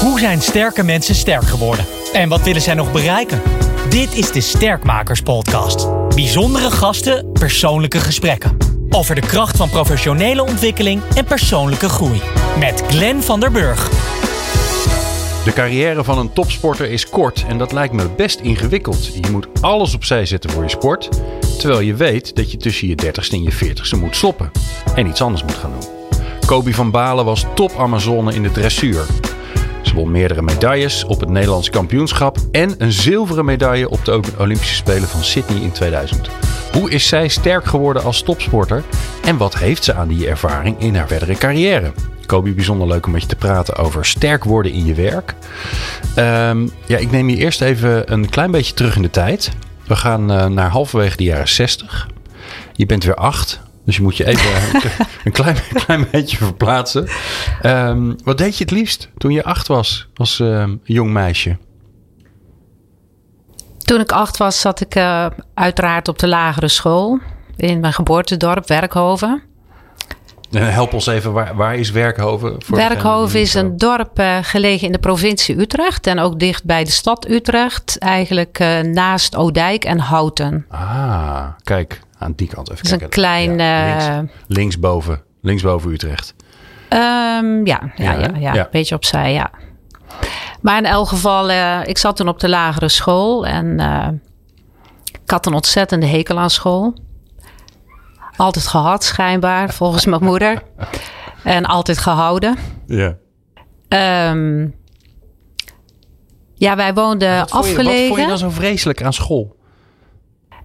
Hoe zijn sterke mensen sterk geworden? En wat willen zij nog bereiken? Dit is de Sterkmakers Podcast. Bijzondere gasten, persoonlijke gesprekken. Over de kracht van professionele ontwikkeling en persoonlijke groei. Met Glenn van der Burg. De carrière van een topsporter is kort en dat lijkt me best ingewikkeld. Je moet alles opzij zetten voor je sport, terwijl je weet dat je tussen je 30ste en je 40ste moet stoppen en iets anders moet gaan doen. Kobe van Balen was top Amazone in de dressuur. Ze won meerdere medailles op het Nederlands kampioenschap en een zilveren medaille op de Olympische Spelen van Sydney in 2000. Hoe is zij sterk geworden als topsporter en wat heeft ze aan die ervaring in haar verdere carrière? Kobi, bijzonder leuk om met je te praten over sterk worden in je werk. Ehm, ja, ik neem je eerst even een klein beetje terug in de tijd. We gaan uh, naar halverwege de jaren 60. Je bent weer acht. Dus je moet je even een klein, klein beetje verplaatsen. Um, wat deed je het liefst toen je acht was als uh, jong meisje? Toen ik acht was, zat ik uh, uiteraard op de lagere school in mijn geboortedorp Werkhoven. Help ons even, waar, waar is Werkhoven? Voor Werkhoven is een dorp uh, gelegen in de provincie Utrecht en ook dicht bij de stad Utrecht. Eigenlijk uh, naast Oudijk en Houten. Ah, kijk, aan die kant even kijken. Een klein... Ja, links, linksboven, linksboven Utrecht. Um, ja, ja, ja, ja, een beetje opzij, ja. Maar in elk geval, uh, ik zat toen op de lagere school en ik had een ontzettende hekel aan school. Altijd gehad, schijnbaar, volgens mijn moeder. En altijd gehouden. Ja. Um, ja, wij woonden wat afgelegen. Je, wat vond je dan zo vreselijk aan school?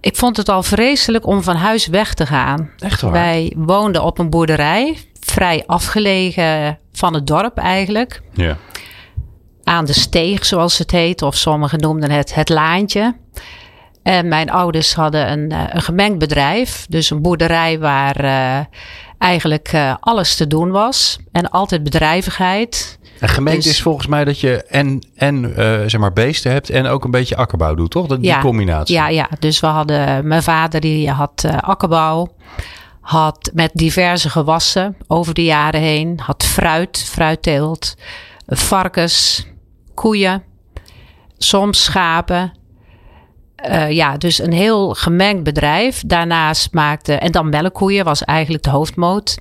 Ik vond het al vreselijk om van huis weg te gaan. Echt waar? Wij woonden op een boerderij, vrij afgelegen van het dorp eigenlijk. Ja. Aan de steeg, zoals het heet, of sommigen noemden het het laantje. En mijn ouders hadden een, een gemengd bedrijf. Dus een boerderij waar uh, eigenlijk uh, alles te doen was. En altijd bedrijvigheid. En gemengd dus, is volgens mij dat je en, en uh, zeg maar beesten hebt en ook een beetje akkerbouw doet, toch? Dat, die ja, combinatie. Ja, ja, dus we hadden, mijn vader die had akkerbouw. Had met diverse gewassen over de jaren heen. Had fruit, fruitteelt, varkens, koeien, soms schapen. Uh, ja, dus een heel gemengd bedrijf. Daarnaast maakte, en dan melkkoeien was eigenlijk de hoofdmoot.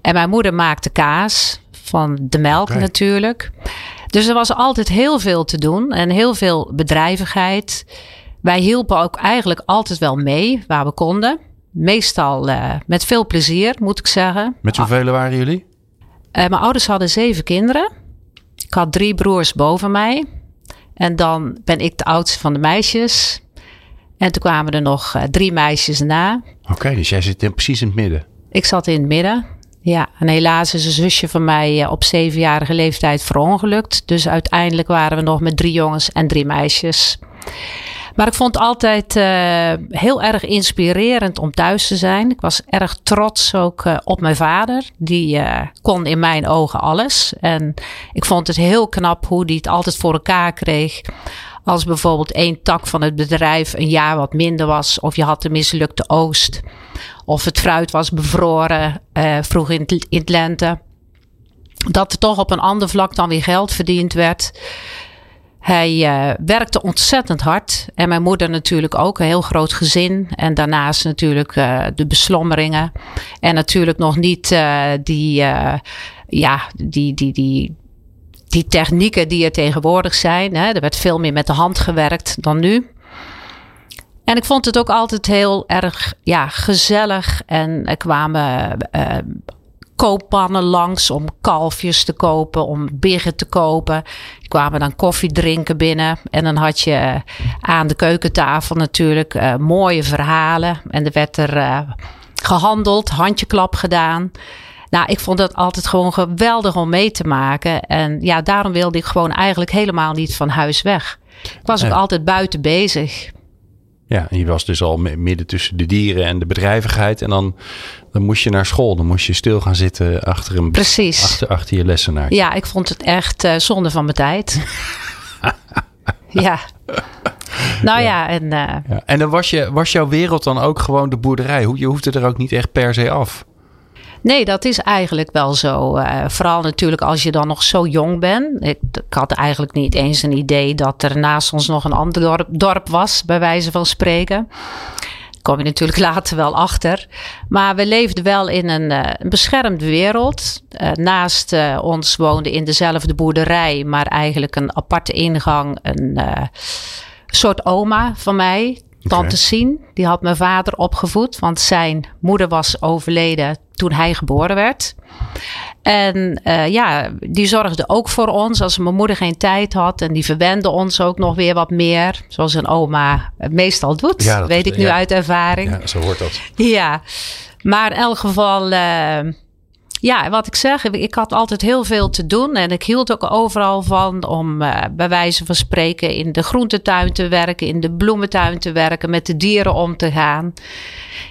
En mijn moeder maakte kaas van de melk okay. natuurlijk. Dus er was altijd heel veel te doen en heel veel bedrijvigheid. Wij hielpen ook eigenlijk altijd wel mee waar we konden. Meestal uh, met veel plezier, moet ik zeggen. Met hoeveel waren jullie? Uh, mijn ouders hadden zeven kinderen. Ik had drie broers boven mij. En dan ben ik de oudste van de meisjes. En toen kwamen er nog uh, drie meisjes na. Oké, okay, dus jij zit in, precies in het midden. Ik zat in het midden. Ja, en helaas is een zusje van mij uh, op zevenjarige leeftijd verongelukt. Dus uiteindelijk waren we nog met drie jongens en drie meisjes. Maar ik vond het altijd uh, heel erg inspirerend om thuis te zijn. Ik was erg trots ook uh, op mijn vader. Die kon in mijn ogen alles. En ik vond het heel knap hoe hij het altijd voor elkaar kreeg. Als bijvoorbeeld één tak van het bedrijf een jaar wat minder was. Of je had een mislukte oogst. Of het fruit was bevroren vroeg in het, in het lente. Dat er toch op een ander vlak dan weer geld verdiend werd. Hij uh, werkte ontzettend hard. En mijn moeder natuurlijk ook. Een heel groot gezin. En daarnaast natuurlijk uh, de beslommeringen. En natuurlijk nog niet die, ja, die, die, die, die technieken die er tegenwoordig zijn. Hè. Er werd veel meer met de hand gewerkt dan nu. En ik vond het ook altijd heel erg ja, gezellig. En er kwamen kooppannen langs om kalfjes te kopen, om biggen te kopen. Er kwamen dan koffie drinken binnen. En dan had je aan de keukentafel natuurlijk uh, mooie verhalen. En er werd er uh, gehandeld, handjeklap gedaan. Nou, ik vond dat altijd gewoon geweldig om mee te maken. En ja, daarom wilde ik gewoon eigenlijk helemaal niet van huis weg. Ik was ook altijd buiten bezig. Ja, en je was dus al mi- midden tussen de dieren en de bedrijvigheid. En dan, dan moest je naar school. Dan moest je stil gaan zitten achter, een, Precies. achter, achter je lessenaar. Ja, ik vond het echt eh, zonde van mijn tijd. ja. Nou ja, en eh, Ja. En dan was, je, was jouw wereld dan ook gewoon de boerderij. Hoe- Je hoefde er ook niet echt per se af. Nee, dat is eigenlijk wel zo. Uh, vooral natuurlijk als je dan nog zo jong bent. Ik, had eigenlijk niet eens een idee dat er naast ons nog een ander dorp, dorp was, bij wijze van spreken. Kom je natuurlijk later wel achter. Maar we leefden wel in een, uh, beschermde wereld. Uh, naast ons woonde in dezelfde boerderij, maar eigenlijk een aparte ingang. Een soort oma van mij, tante Sien. Die had mijn vader opgevoed, want zijn moeder was overleden toen hij geboren werd. En uh, ja, die zorgde ook voor ons als mijn moeder geen tijd had. En die verwende ons ook nog weer wat meer. Zoals een oma meestal doet. Ja, weet ik nu uit ervaring. Ja, zo hoort dat. Ja, maar in elk geval... Uh, ja, wat ik zeg, ik had altijd heel veel te doen. En ik hield ook overal van om uh, bij wijze van spreken in de groentetuin te werken, in de bloementuin te werken, met de dieren om te gaan.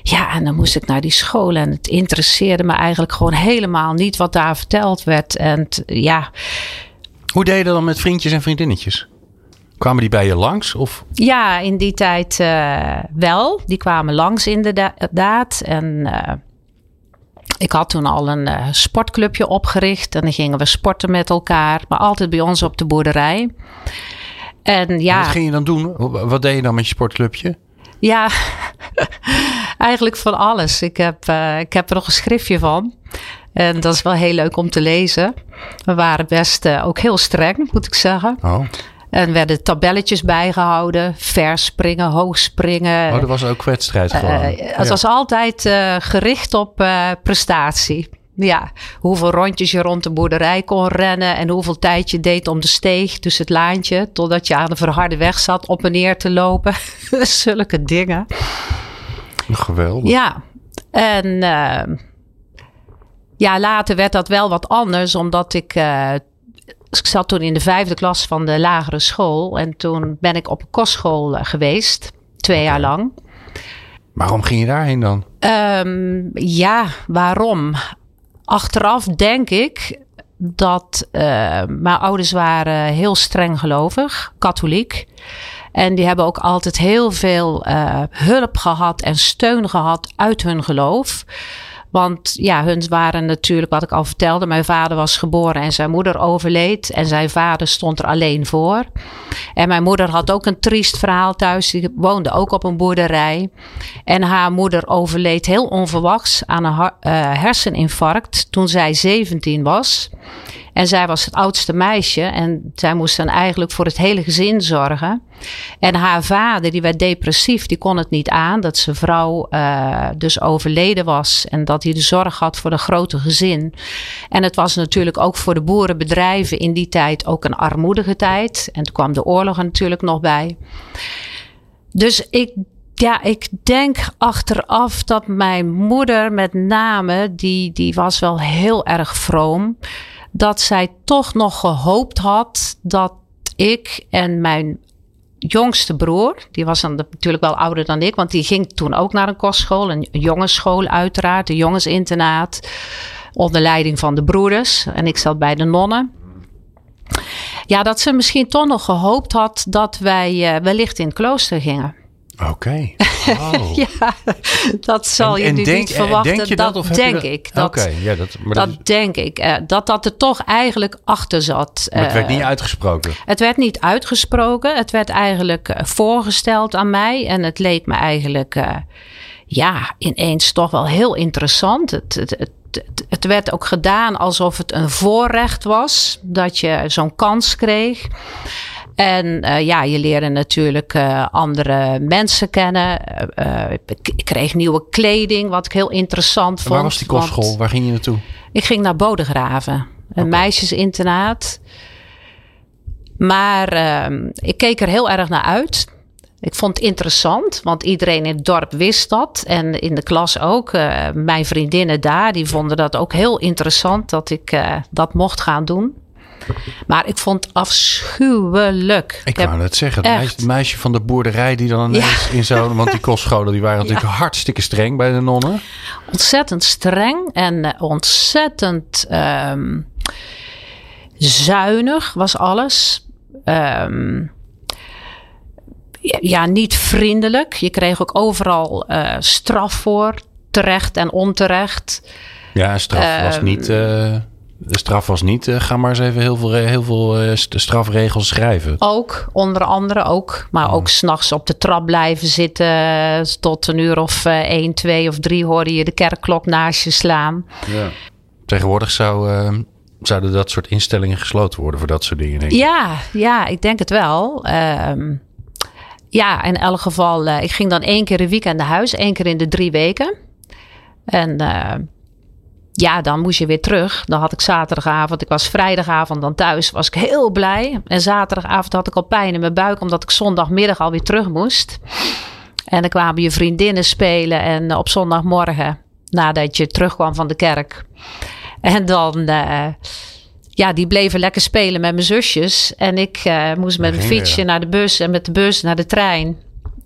Ja, en dan moest ik naar die school en het interesseerde me eigenlijk gewoon helemaal niet wat daar verteld werd. En ja. Hoe deed je dat dan met vriendjes en vriendinnetjes? Kwamen die bij je langs? Of? Ja, in die tijd uh, wel. Die kwamen langs inderdaad. En uh, ik had toen al een uh, sportclubje opgericht en dan gingen we sporten met elkaar, maar altijd bij ons op de boerderij. En ja. Wat ging je dan doen? Wat deed je dan met je sportclubje? Ja, eigenlijk van alles. Ik heb, uh, ik heb er nog een schriftje van. En dat is wel heel leuk om te lezen. We waren best uh, ook heel streng, moet ik zeggen. Oh. En werden tabelletjes bijgehouden. Verspringen, hoogspringen. Oh, dat was ook wedstrijd eh, gewoon. Uh, het was altijd uh, gericht op uh, prestatie. Ja, hoeveel rondjes je rond de boerderij kon rennen en hoeveel tijd je deed om de steeg, dus het laantje, totdat je aan de verharde weg zat op en neer te lopen. Zulke dingen. Geweldig. Ja, en ja, later werd dat wel wat anders, omdat ik ik zat toen in de vijfde klas van de lagere school. En toen ben ik op een kostschool eh, geweest. Twee jaar lang. Waarom ging je daarheen dan? Um, ja, waarom? Achteraf denk ik dat uh, mijn ouders waren heel streng gelovig, katholiek. En die hebben ook altijd heel veel uh, hulp gehad en steun gehad uit hun geloof. Want ja, hun waren natuurlijk, wat ik al vertelde, mijn vader was geboren en zijn moeder overleed. En zijn vader stond er alleen voor. En mijn moeder had ook een triest verhaal thuis. Die woonde ook op een boerderij. En haar moeder overleed heel onverwachts aan een uh, herseninfarct toen zij 17 was. En zij was het oudste meisje en zij moest dan eigenlijk voor het hele gezin zorgen. En haar vader, die werd depressief, die kon het niet aan dat zijn vrouw uh, dus overleden was en dat hij de zorg had voor een grote gezin. En het was natuurlijk ook voor de boerenbedrijven in die tijd ook een armoedige tijd. En toen kwam de oorlog er natuurlijk nog bij. Dus ik ja, ik denk achteraf dat mijn moeder met name, die, die was wel heel erg vroom dat zij toch nog gehoopt had dat ik en mijn jongste broer, die was dan natuurlijk wel ouder dan ik, want die ging toen ook naar een kostschool, een jongensschool uiteraard, een jongensinternaat, onder leiding van de broeders. En ik zat bij de nonnen. Ja, dat ze misschien toch nog gehoopt had dat wij uh, wellicht in het klooster gingen. Oké. Oh. ja, dat zal je nu niet verwachten. Denk je dat, dat denk ik. Dat, ja, dat, maar dat, denk ik. Uh, dat dat er toch eigenlijk achter zat. Maar het werd niet eh, uitgesproken. Het werd niet uitgesproken. Het werd eigenlijk voorgesteld aan mij. En het leek me eigenlijk, uh, ja, ineens toch wel heel interessant. Het, het, het, het, werd ook gedaan alsof het een voorrecht was. Dat je zo'n kans kreeg. En uh, ja, je leerde natuurlijk uh, andere mensen kennen. Uh, ik kreeg nieuwe kleding, wat ik heel interessant vond. Waar was die kostschool? Waar ging je naartoe? Ik ging naar Bodegraven, een okay. meisjesinternaat. Maar ehm, ik keek er heel erg naar uit. Ik vond het interessant, want iedereen in het dorp wist dat. En in de klas ook. mijn vriendinnen daar, die vonden dat ook heel interessant dat ik dat mocht gaan doen. Maar ik vond het afschuwelijk. Ik, wou net zeggen, het meisje, meisje, van de boerderij die dan ineens in zo'n... Want die kostscholen die waren natuurlijk hartstikke streng bij de nonnen. Ontzettend streng en eh, ontzettend um, zuinig was alles. Um, ja, niet vriendelijk. Je kreeg ook overal uh, straf voor, terecht en onterecht. Ja, straf was Ehm, niet... eh, de straf was niet, eh, ga maar eens even heel veel, heel veel eh, st- strafregels schrijven. Ook, onder andere ook. Maar Oh. ook s'nachts op de trap blijven zitten. Tot een uur of eh 1, 2 of 3 hoorde je de kerkklok naast je slaan. Ja. Tegenwoordig zou, eh, zouden dat soort instellingen gesloten worden voor dat soort dingen, denk ik. Ja, ja, ik denk het wel. Ehm, ja, in elk geval, eh, ik ging dan één keer een weekend naar huis, één keer in de drie weken. En eh, ja, dan moest je weer terug. Dan had ik zaterdagavond, ik was vrijdagavond dan thuis, was ik heel blij. En zaterdagavond had ik al pijn in mijn buik, omdat ik zondagmiddag alweer terug moest. En dan kwamen je vriendinnen spelen en op zondagmorgen, nadat je terugkwam van de kerk. En dan, eh, ja, die bleven lekker spelen met mijn zusjes. En ik eh, moest met mijn fietsje naar de bus en met de bus naar de trein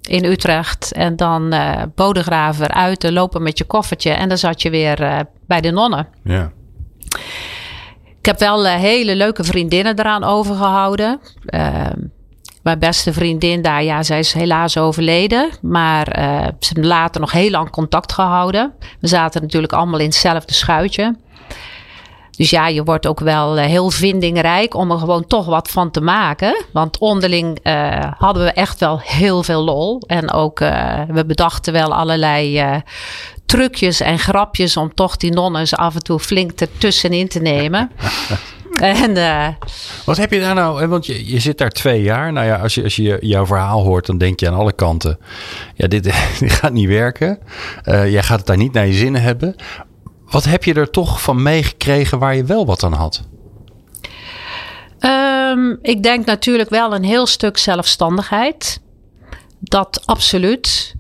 in Utrecht. En dan eh Bodegraven eruit, lopen met je koffertje. En dan zat je weer eh, bij de nonnen. Ja. Ik heb wel eh, hele leuke vriendinnen eraan overgehouden. Ehm, mijn beste vriendin daar, ja, zij is helaas overleden. Maar ze hebben later nog heel lang contact gehouden. We zaten natuurlijk allemaal in hetzelfde schuitje. Dus ja, je wordt ook wel eh, heel vindingrijk om er gewoon toch wat van te maken. Want onderling eh, hadden we echt wel heel veel lol. En ook, eh, we bedachten wel allerlei trucjes en grapjes om toch die nonnen af en toe flink ertussenin te nemen. en Wat heb je daar nou? Want je, je zit daar twee jaar. Nou ja, als je, als je jouw verhaal hoort, dan denk je aan alle kanten: ja, dit, dit gaat niet werken. Jij gaat het daar niet naar je zin hebben. Wat heb je er toch van meegekregen waar je wel wat aan had? Ehm, ik denk natuurlijk wel een heel stuk zelfstandigheid. Dat absoluut.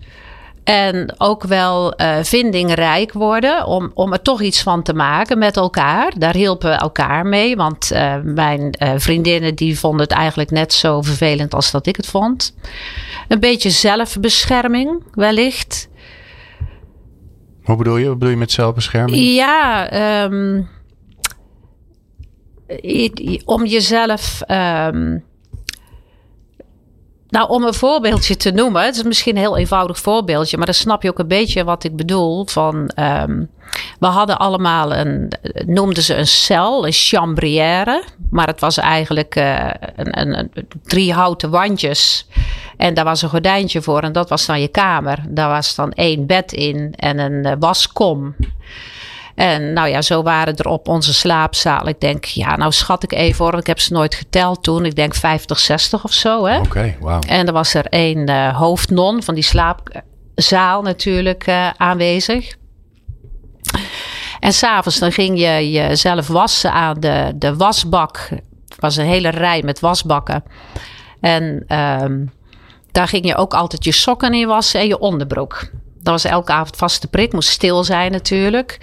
En ook wel eh, vindingrijk worden om, om er toch iets van te maken met elkaar. Daar hielpen we elkaar mee. Want eh, mijn eh, vriendinnen die vonden het eigenlijk net zo vervelend als dat ik het vond. Een beetje zelfbescherming wellicht. Hoe bedoel je? Wat bedoel je met zelfbescherming? Ja, ehm, om jezelf. ehm, nou, om een voorbeeldje te noemen. Het is misschien een heel eenvoudig voorbeeldje, maar dan snap je ook een beetje wat ik bedoel. Van, ehm, we hadden allemaal een, noemden ze een cel, een chambrière. Maar het was eigenlijk eh, een, een, een- drie houten wandjes. En daar was een gordijntje voor en dat was dan je kamer. Daar was dan één bed in en een eh, waskom. En nou ja, zo waren er op onze slaapzaal. Ik denk, ja, nou schat ik even hoor. Ik heb ze nooit geteld toen. Ik denk 50, 60 of zo. Hè? Oké, wauw. En er was er één eh, hoofdnon van die slaapzaal natuurlijk eh, aanwezig. En s'avonds dan ging je jezelf wassen aan de, de wasbak. Het was een hele rij met wasbakken. En ehm, daar ging je ook altijd je sokken in wassen en je onderbroek. Dat was elke avond vaste prik. Moest stil zijn natuurlijk.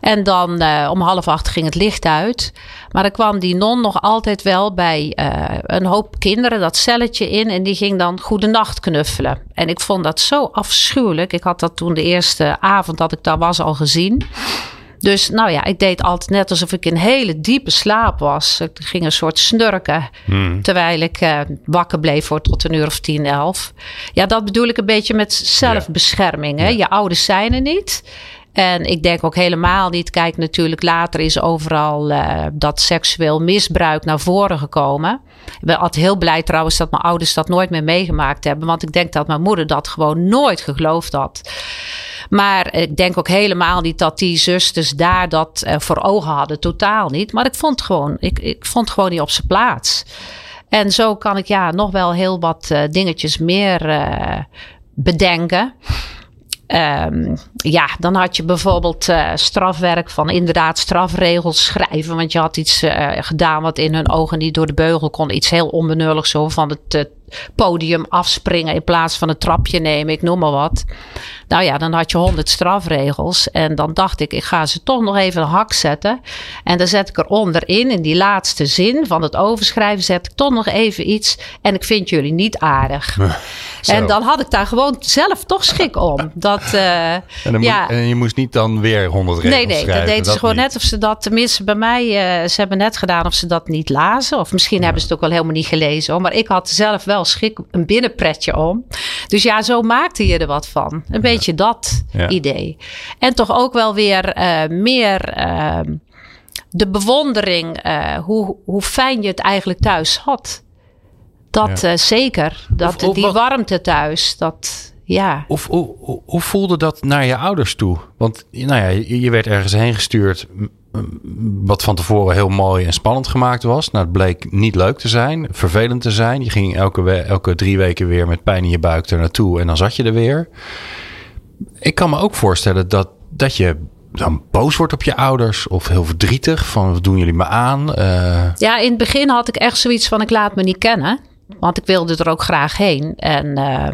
En dan eh, om half acht ging het licht uit. Maar dan kwam die non nog altijd wel bij eh, een hoop kinderen dat celletje in. En die ging dan goedenacht knuffelen. En ik vond dat zo afschuwelijk. Ik had dat toen de eerste avond dat ik daar was al gezien. Dus nou ja, ik deed altijd net alsof ik in hele diepe slaap was. Ik ging een soort snurken. Terwijl ik eh, wakker bleef voor tot een uur of tien, elf. Ja, dat bedoel ik een beetje met zelfbescherming. Hè? Je ouders zijn er niet. En ik denk ook helemaal niet. Kijk, natuurlijk later is overal eh, dat seksueel misbruik naar voren gekomen. Ik ben altijd heel blij trouwens dat mijn ouders dat nooit meer meegemaakt hebben. Want ik denk dat mijn moeder dat gewoon nooit geloofd had. Maar ik denk ook helemaal niet dat die zusters daar dat eh, voor ogen hadden. Totaal niet. Maar ik vond gewoon, ik, ik vond gewoon niet op zijn plaats. En zo kan ik ja nog wel heel wat eh, dingetjes meer eh, bedenken. Ehm, ja, dan had je bijvoorbeeld strafwerk van inderdaad strafregels schrijven. Want je had iets gedaan wat in hun ogen niet door de beugel kon. Iets heel onbenulligs zo van het podium afspringen in plaats van een trapje nemen. Ik noem maar wat. Nou ja, dan had je honderd strafregels. En dan dacht ik, ik ga ze toch nog even een hak zetten. En dan zet ik eronder in, in die laatste zin van het overschrijven, zet ik toch nog even iets. En ik vind jullie niet aardig. Zo. En dan had ik daar gewoon zelf toch schik om. Dat, eh, En, ja. en je moest niet dan weer honderd regels Nee, nee, schrijven. dat deden ze gewoon niet. net of ze dat, tenminste bij mij, eh, ze hebben net gedaan of ze dat niet lazen. Of misschien hebben ze het ook wel helemaal niet gelezen. Hoor. Maar ik had zelf wel schik, een binnenpretje om. Dus ja, zo maakte je er wat van. Een beetje beetje dat idee. En toch ook wel weer eh, meer ehm, de bewondering eh, hoe, hoe fijn je het eigenlijk thuis had. Dat Ja. eh, zeker. Dat Of- of die warmte thuis. Dat ja. Hoe, hoe, voelde dat naar je ouders toe? Want nou ja, je, werd ergens heen gestuurd wat van tevoren heel mooi en spannend gemaakt was. Nou, het bleek niet leuk te zijn, vervelend te zijn. Je ging elke, elke drie weken weer met pijn in je buik er naartoe en dan zat je er weer. Ik kan me ook voorstellen dat, dat je dan boos wordt op je ouders of heel verdrietig van wat doen jullie me aan? Eh, Ja, in het begin had ik echt zoiets van ik laat me niet kennen. Want ik wilde er ook graag heen. En eh,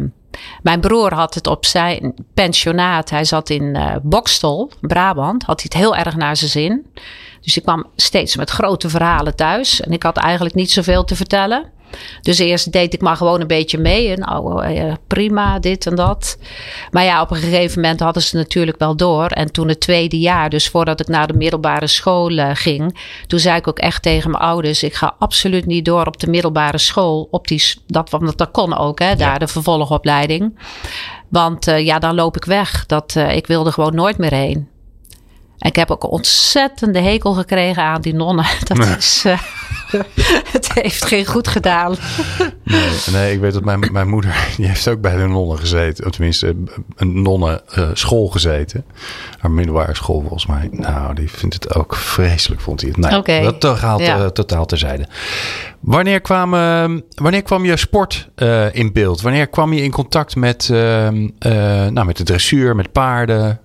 mijn broer had het op zijn pensionaat. Hij zat in eh Bokstel, Brabant. Had hij het heel erg naar zijn zin. Dus ik kwam steeds met grote verhalen thuis. En ik had eigenlijk niet zoveel te vertellen. Dus eerst deed ik maar gewoon een beetje mee. En nou, prima, dit en dat. Maar ja, op een gegeven moment hadden ze natuurlijk wel door. En toen het tweede jaar, dus voordat ik naar de middelbare school eh, ging, toen zei ik ook echt tegen mijn ouders: ik ga absoluut niet door op de middelbare school. Op die, dat, want dat kon ook, hè, daar de vervolgopleiding. Want eh, ja, dan loop ik weg. Dat, ik wilde gewoon nooit meer heen. En ik heb ook een ontzettende hekel gekregen aan die nonnen. Dat is. eh, het heeft geen goed gedaan. Nee, nee, ik weet dat mijn, mijn moeder, die heeft ook bij de nonnen gezeten. Of tenminste, een nonnen eh, school gezeten. Haar middelbare school volgens mij. Nou, die vindt het ook vreselijk, vond hij het. Nee, Oké. dat Ja. eh, totaal terzijde. Wanneer kwam, eh, wanneer kwam je sport eh, in beeld? Wanneer kwam je in contact met, eh, eh, nou, met de dressuur, met paarden?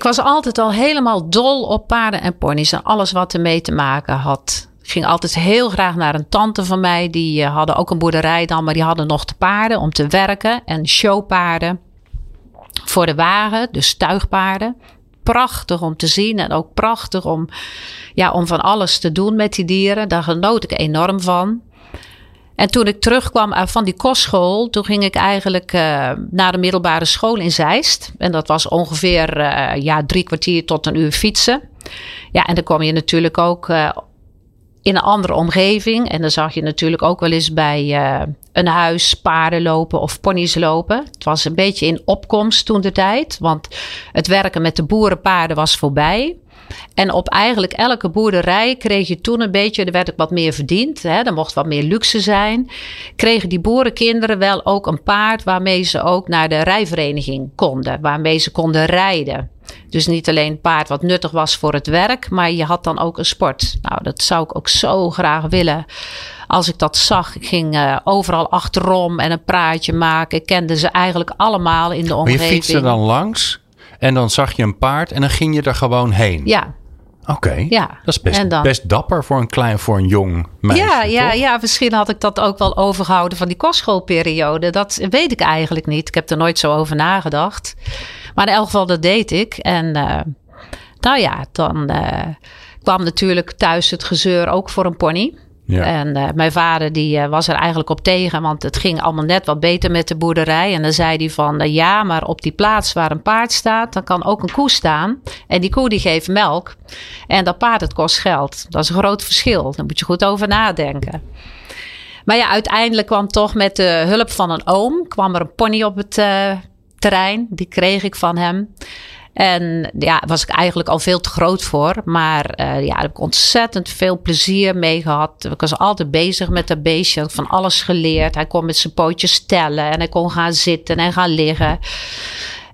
Ik was altijd al helemaal dol op paarden en ponies en alles wat ermee te maken had. Ik ging altijd heel graag naar een tante van mij. Die eh, hadden ook een boerderij dan, maar die hadden nog de paarden om te werken. En showpaarden voor de wagen, dus tuigpaarden. Prachtig om te zien en ook prachtig om, ja, om van alles te doen met die dieren. Daar genoot ik enorm van. En toen ik terugkwam eh, van die kostschool, toen ging ik eigenlijk eh, naar de middelbare school in Zeist. En dat was ongeveer eh, ja, drie kwartier tot een uur fietsen. Ja, en dan kom je natuurlijk ook in een andere omgeving. En dan zag je natuurlijk ook wel eens bij een huis paarden lopen of ponies lopen. Het was een beetje in opkomst toen de tijd. Want het werken met de boerenpaarden was voorbij. En op eigenlijk elke boerderij kreeg je toen een beetje, er werd ook wat meer verdiend, hè, er mocht wat meer luxe zijn. Kregen die boerenkinderen wel ook een paard waarmee ze ook naar de rijvereniging konden, waarmee ze konden rijden. Dus niet alleen een paard wat nuttig was voor het werk, maar je had dan ook een sport. Nou, dat zou ik ook zo graag willen. Als ik dat zag, ik ging eh, overal achterom en een praatje maken. Ik kende ze eigenlijk allemaal in de Maar je omgeving. fietste dan langs en dan zag je een paard en dan ging je er gewoon heen. Ja, Oké, Ja. dat is best, dan- best dapper voor een klein, voor een jong meisje. ja, ja, toch? ja, misschien had ik dat ook wel overgehouden van die kostschoolperiode. Dat weet ik eigenlijk niet. Ik heb er nooit zo over nagedacht. Maar in elk geval, dat deed ik. En eh, nou ja, dan eh, kwam natuurlijk thuis het gezeur ook voor een pony. En eh, mijn vader die eh, was er eigenlijk op tegen, want het ging allemaal net wat beter met de boerderij. En dan zei hij van, eh, ja, maar op die plaats waar een paard staat, dan kan ook een koe staan. En die koe die geeft melk. En dat paard, het kost geld. Dat is een groot verschil. Daar moet je goed over nadenken. Maar ja, uiteindelijk kwam toch met de hulp van een oom, kwam er een pony op het terrein. Die kreeg ik van hem. En ja, was ik eigenlijk al veel te groot voor. Maar eh, ja, daar heb ik ontzettend veel plezier mee gehad. Ik was altijd bezig met dat beestje. Van alles geleerd. Hij kon met zijn pootjes tellen. En hij kon gaan zitten en gaan liggen.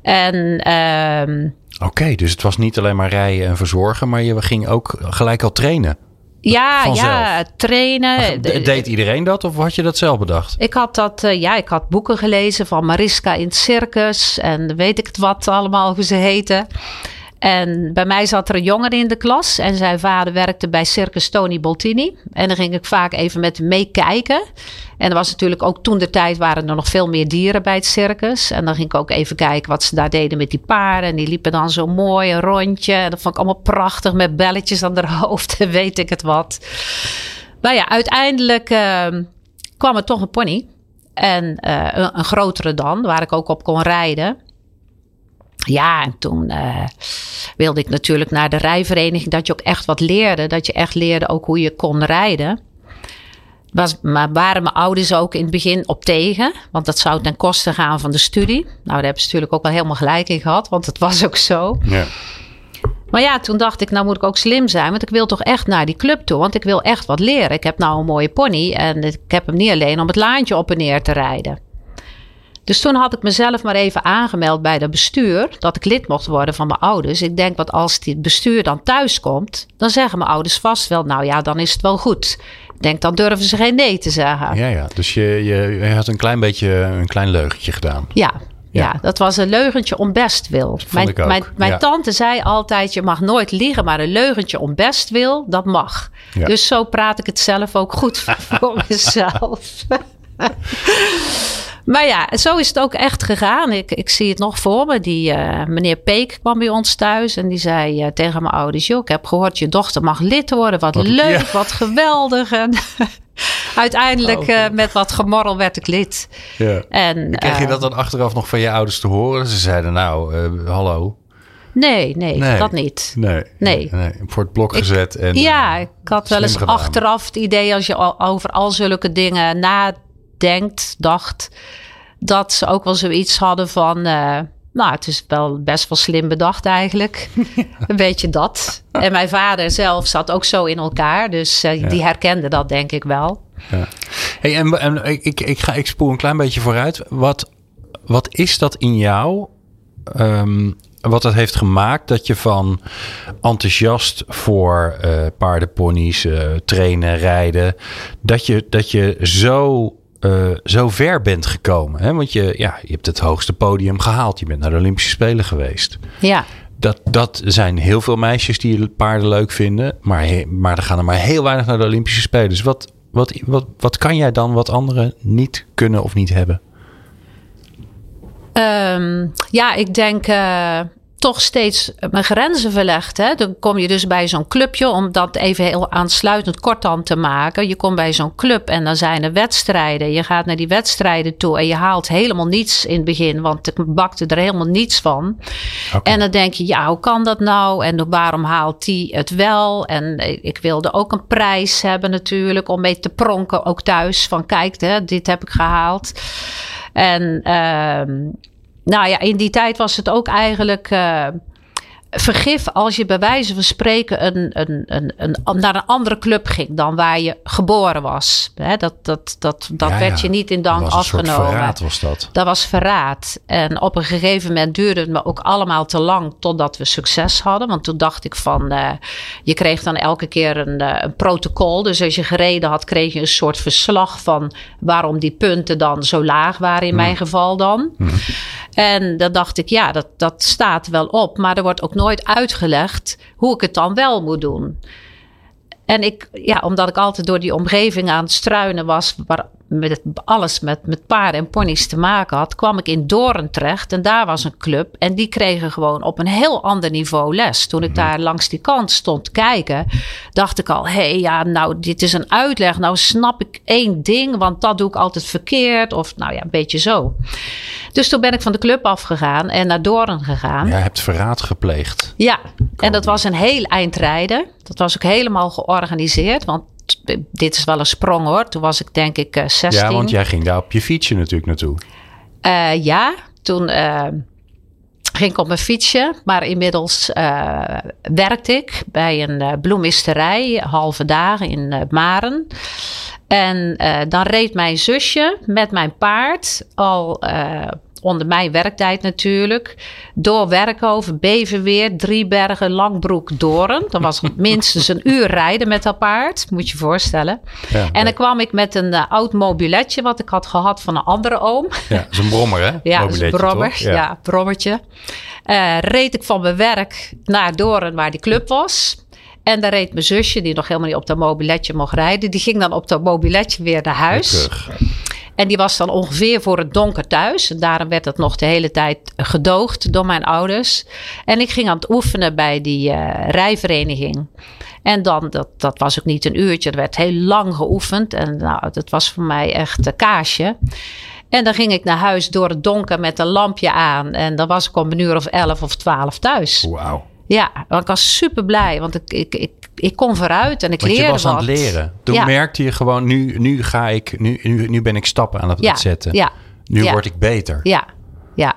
En ehm, Oké, dus het was niet alleen maar rijden en verzorgen, maar je ging ook gelijk al trainen. Ja, Vanzelf. ja, trainen. De- Deed iedereen dat of had je dat zelf bedacht? Ik had dat, eh, ja, ik had boeken gelezen van Mariska in het circus en weet ik het wat allemaal, hoe ze heten. En bij mij zat er een jongen in de klas en zijn vader werkte bij Circus Tony Boltini. En dan ging ik vaak even met meekijken. En er was natuurlijk ook toen de tijd waren er nog veel meer dieren bij het circus. En dan ging ik ook even kijken wat ze daar deden met die paarden. En die liepen dan zo mooi een rondje. En dat vond ik allemaal prachtig met belletjes aan haar hoofd en weet ik het wat. Maar ja, uiteindelijk ehm, kwam er toch een pony. En eh, een grotere dan, waar ik ook op kon rijden. Ja, en toen eh, wilde ik natuurlijk naar de rijvereniging. Dat je ook echt wat leerde. Dat je echt leerde ook hoe je kon rijden. Was, maar waren mijn ouders ook in het begin op tegen. Want dat zou ten koste gaan van de studie. Nou, daar hebben ze natuurlijk ook wel helemaal gelijk in gehad. Want het was ook zo. Ja. Maar ja, toen dacht ik, nou moet ik ook slim zijn. Want ik wil toch echt naar die club toe. Want ik wil echt wat leren. Ik heb nou een mooie pony. En ik heb hem niet alleen om het laantje op en neer te rijden. Dus toen had ik mezelf maar even aangemeld bij het bestuur. Dat ik lid mocht worden van mijn ouders. Ik denk, wat als het bestuur dan thuis komt. Dan zeggen mijn ouders vast wel, nou ja, dan is het wel goed. Ik denk, dan durven ze geen nee te zeggen. Ja, ja. Dus je, je, je had een klein beetje een klein leugentje gedaan. Ja, ja. dat was een leugentje om bestwil. Mijn, ik ook, mijn, mijn ja. tante zei altijd: je mag nooit liegen, maar een leugentje om bestwil, dat mag. Ja. Dus zo praat ik het zelf ook goed voor mezelf. maar ja, zo is het ook echt gegaan. Ik, ik zie het nog voor me. Die eh, meneer Peek kwam bij ons thuis en die zei eh, tegen mijn ouders: Joh, ik heb gehoord, je dochter mag lid worden. Wat, Wat- leuk, ja. wat geweldig. En uiteindelijk Oh, eh, met wat gemorrel werd ik lid. Ja. En, Kreeg je dat dan achteraf nog van je ouders te horen? Ze zeiden nou, eh, hallo. Nee, nee, Nee. dat niet. Nee. Nee. Voor het blok Ik- gezet. En, ja, ik had wel eens gedaan. achteraf het idee als je al over al zulke dingen nadenkt, dacht, dat ze ook wel zoiets hadden van, eh, nou, het is wel best wel slim bedacht eigenlijk. Een beetje dat. En mijn vader zelf zat ook zo in elkaar, dus eh, die herkende dat denk ik wel. Ja. Hey, en, en ik, ik, ga, ik spoel een klein beetje vooruit. Wat, wat is dat in jou? ehm, wat het heeft gemaakt dat je van enthousiast voor eh paardenponies, trainen, rijden, dat je, dat je zo, eh, zo ver bent gekomen. Hè? Want je, ja, je hebt het hoogste podium gehaald. Je bent naar de Olympische Spelen geweest. Ja. Dat, dat zijn heel veel meisjes die paarden leuk vinden. Maar, maar er gaan er maar heel weinig naar de Olympische Spelen. Dus wat, wat, wat, wat kan jij dan wat anderen niet kunnen of niet hebben? Ehm, ja, ik denk eh, toch steeds mijn grenzen verlegd. Hè? Dan kom je dus bij zo'n clubje, om dat even heel aansluitend kort dan te maken. Je komt bij zo'n club en dan zijn er wedstrijden. Je gaat naar die wedstrijden toe en je haalt helemaal niets in het begin, want ik bakte er helemaal niets van. En dan denk je, ja, hoe kan dat nou? En waarom haalt die het wel? En ik wilde ook een prijs hebben natuurlijk, om mee te pronken, ook thuis. Van kijk, hè, dit heb ik gehaald. En ehm, nou ja, in die tijd was het ook eigenlijk eh, vergif als je bij wijze van spreken een, een, een, een, naar een andere club ging dan waar je geboren was. Hè, dat dat, dat, dat Ja, werd ja. je niet in dank Dat was een soort afgenomen. verraad was dat. Dat was verraad. En op een gegeven moment duurde het me ook allemaal te lang totdat we succes hadden. Want toen dacht ik van, eh, je kreeg dan elke keer een, eh, een protocol. Dus als je gereden had, kreeg je een soort verslag van waarom die punten dan zo laag waren in mijn geval dan. En dan dacht ik, ja, dat, dat staat wel op. Maar er wordt ook nooit uitgelegd hoe ik het dan wel moet doen. En ik, ja, omdat ik altijd door die omgeving aan het struinen was, met het, alles met, met paarden en ponies te maken had, kwam ik in Doorn terecht. En daar was een club. En die kregen gewoon op een heel ander niveau les. Toen ik daar langs die kant stond te kijken, dacht ik al: hé, hey, ja, nou, dit is een uitleg. Nou, snap ik één ding, want dat doe ik altijd verkeerd. Of nou ja, een beetje zo. Dus toen ben ik van de club afgegaan en naar Doorn gegaan. Jij hebt verraad gepleegd. Ja, en dat was een heel eind rijden. Dat was ook helemaal georganiseerd. Want dit is wel een sprong hoor. Toen was ik denk ik eh, 16. Ja, want jij ging daar op je fietsje natuurlijk naartoe. Eh, ja, toen eh, ging ik op mijn fietsje. Maar inmiddels eh, werkte ik bij een eh, bloemisterij. Halve dagen in eh, Maren. En eh, dan reed mijn zusje met mijn paard al eh, onder mijn werktijd natuurlijk. Door Werkhoven, Beverweer, Driebergen, Langbroek, Doorn. Dat was minstens een uur rijden met dat paard. Moet je je voorstellen. Ja, En dan kwam ik met een eh, oud mobiletje wat ik had gehad van een andere oom. ja, dat is een brommer, hè? Ja, dat is een brommer. toch? Ja, brommertje. Eh, reed ik van mijn werk naar Doorn, waar die club was. En daar reed mijn zusje, die nog helemaal niet op dat mobiletje mocht rijden. Die ging dan op dat mobiletje weer naar huis. En die was dan ongeveer voor het donker thuis. En daarom werd het nog de hele tijd gedoogd door mijn ouders. En ik ging aan het oefenen bij die eh, rijvereniging. En dan, dat, dat was ook niet een uurtje. Er werd heel lang geoefend. En nou, dat was voor mij echt een kaasje. En dan ging ik naar huis door het donker met een lampje aan. En dan was ik om een uur of elf of twaalf thuis. Wauw. Ja, want ik was super blij, want ik, ik, ik, ik kon vooruit en ik Want leerde je was wat. aan het leren. Toen Ja. merkte je gewoon, nu, nu ga ik, nu, nu, nu ben ik stappen aan het ja, zetten. Ja, Nu word ik beter. ja, ja.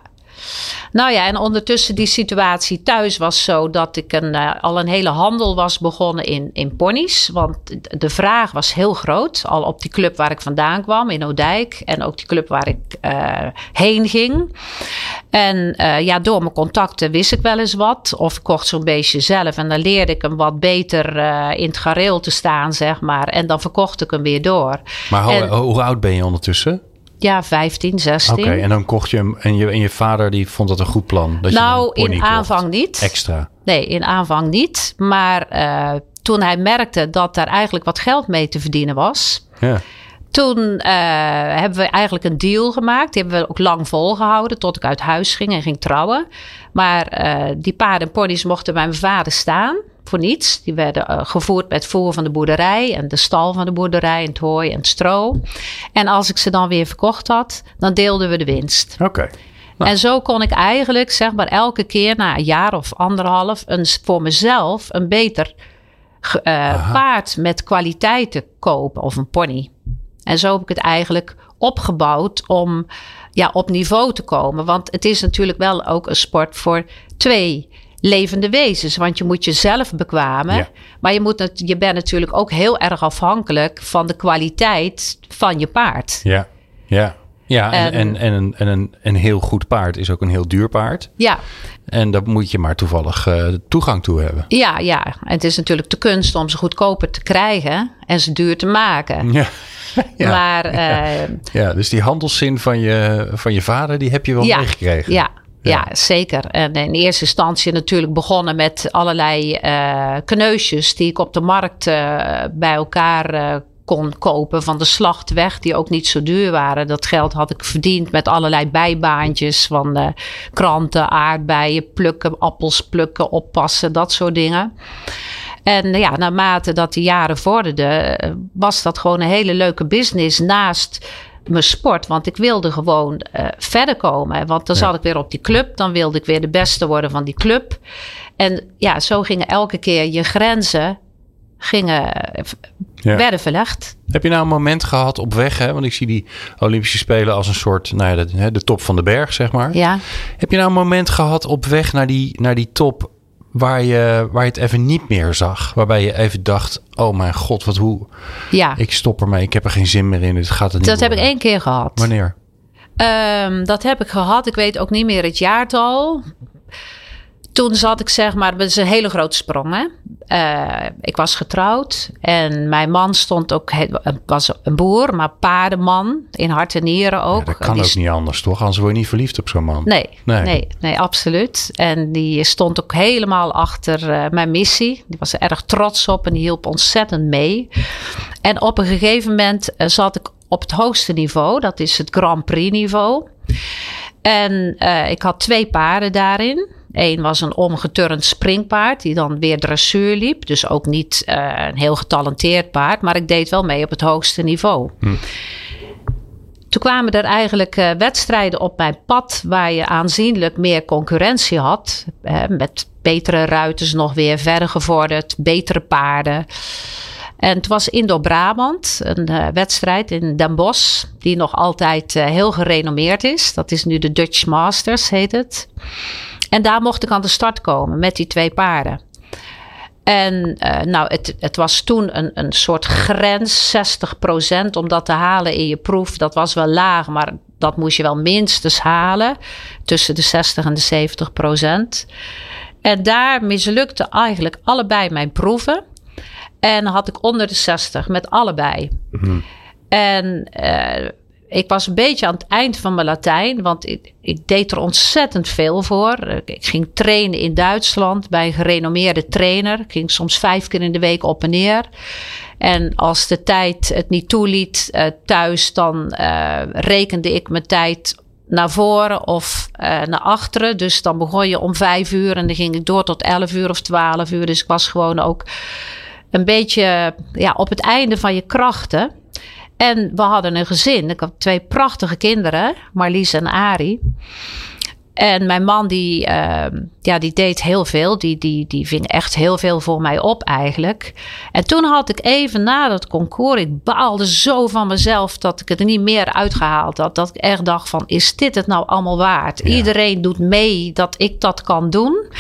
Nou ja, en ondertussen die situatie thuis was zo dat ik een, eh, al een hele handel was begonnen in, in ponies. Want de vraag was heel groot. Al op die club waar ik vandaan kwam in Oudijk. En ook die club waar ik eh, heen ging. En eh, ja, door mijn contacten wist ik wel eens wat. Of kocht zo'n beestje zelf. En dan leerde ik hem wat beter in het gareel te staan, zeg maar. En dan verkocht ik hem weer door. Maar En- hoe oud ben je ondertussen? Ja, 15, 16. Oké, en dan kocht je hem en je, en je vader die vond dat een goed plan. Dat je nou, in kocht. aanvang niet. Extra. Nee, in aanvang niet. Maar eh, toen hij merkte dat daar eigenlijk wat geld mee te verdienen was. Ja. Toen eh, hebben we eigenlijk een deal gemaakt. Die hebben we ook lang volgehouden tot ik uit huis ging en ging trouwen. Maar eh, die paarden en ponies mochten bij mijn vader staan. Voor niets. Die werden eh, gevoerd met voer van de boerderij en de stal van de boerderij en het hooi en het stro. En als ik ze dan weer verkocht had, dan deelden we de winst. Oké. Nou. En zo kon ik eigenlijk, zeg maar, elke keer na een jaar of anderhalf een, voor mezelf een beter eh, paard met kwaliteiten kopen of een pony. En zo heb ik het eigenlijk opgebouwd om ja, op niveau te komen. Want het is natuurlijk wel ook een sport voor twee levende wezens. Want je moet jezelf bekwamen. Ja. Maar je, moet, je bent natuurlijk ook heel erg afhankelijk van de kwaliteit van je paard. Ja. Ja. Ja, en, En- en, en, een, en een, een heel goed paard is ook een heel duur paard. Ja, En daar moet je maar toevallig eh, toegang toe hebben. Ja, ja. En het is natuurlijk de kunst om ze goedkoper te krijgen en ze duur te maken. Ja. Ja. Maar eh, ja, dus die handelszin van je, van je vader, die heb je wel ja, meegekregen. ja, Ja. zeker. En in eerste instantie natuurlijk begonnen met allerlei eh kneusjes die ik op de markt eh, bij elkaar eh, kon kopen van de slacht weg, die ook niet zo duur waren. Dat geld had ik verdiend met allerlei bijbaantjes van eh, kranten, aardbeien, plukken, appels plukken, oppassen, dat soort dingen. En ja, naarmate dat de jaren vorderden, was dat gewoon een hele leuke business naast mijn sport. Want ik wilde gewoon eh, verder komen. Want dan Ja. zat ik weer op die club. Dan wilde ik weer de beste worden van die club. En ja, zo gingen elke keer je grenzen gingen, eh, Ja. werden verlegd. Heb je nou een moment gehad op weg? Hè? Want ik zie die Olympische Spelen als een soort, nou ja, de, de top van de berg, zeg maar. Ja. Heb je nou een moment gehad op weg naar die, naar die top waar je, waar je het even niet meer zag? Waarbij je even dacht, oh mijn god, wat hoe, Ja, ik stop ermee, ik heb er geen zin meer in, het gaat het niet dat heb ik één keer gehad. Wanneer? Ehm, dat heb ik gehad. Ik weet ook niet meer het jaartal. Toen zat ik zeg maar, dat is een hele grote sprong. Hè? Eh, ik was getrouwd en mijn man stond ook, was een boer, maar paardenman in hart en nieren ook. Ja, dat kan Die ook niet anders, toch? Anders word je niet verliefd op zo'n man. Nee, Nee. nee. nee, absoluut. En die stond ook helemaal achter eh, mijn missie. Die was er erg trots op en die hielp ontzettend mee. En op een gegeven moment eh, zat ik op het hoogste niveau. Dat is het Grand Prix niveau. En ik had twee paarden daarin. Eén was een omgeturnd springpaard, die dan weer dressuur liep. Dus ook niet eh, een heel getalenteerd paard, maar ik deed wel mee op het hoogste niveau. Toen kwamen er eigenlijk eh, wedstrijden op mijn pad waar je aanzienlijk meer concurrentie had. eh, met betere ruiters nog weer verder gevorderd, betere paarden. En het was Indo-Brabant, een eh, wedstrijd in Den Bosch, die nog altijd eh, heel gerenommeerd is. Dat is nu de Dutch Masters, heet het. En daar mocht ik aan de start komen met die twee paarden. En eh, nou, het, het was toen een, een soort grens, 60% om dat te halen in je proef. Dat was wel laag, maar dat moest je wel minstens halen. Tussen de 60 en de 70 procent. En daar mislukte eigenlijk allebei mijn proeven. En had ik onder de 60 met allebei. En eh, ik was een beetje aan het eind van mijn Latijn, want ik, ik deed er ontzettend veel voor. Ik ging trainen in Duitsland bij een gerenommeerde trainer. Ik ging soms vijf keer in de week op en neer. En als de tijd het niet toeliet eh, thuis, dan eh, rekende ik mijn tijd naar voren of naar achteren. Dus dan begon je om vijf uur en dan ging ik door tot elf uur of twaalf uur. Dus ik was gewoon ook een beetje ja, op het einde van je krachten. En we hadden een gezin. Ik had twee prachtige kinderen, Marlies en Ari. En mijn man die, ehm, ja, die deed heel veel. Die, die, die ving echt heel veel voor mij op eigenlijk. En toen had ik even na dat concours, ik baalde zo van mezelf dat ik het er niet meer uitgehaald had. Dat ik echt dacht van, is dit het nou allemaal waard? Iedereen doet mee dat ik dat kan doen.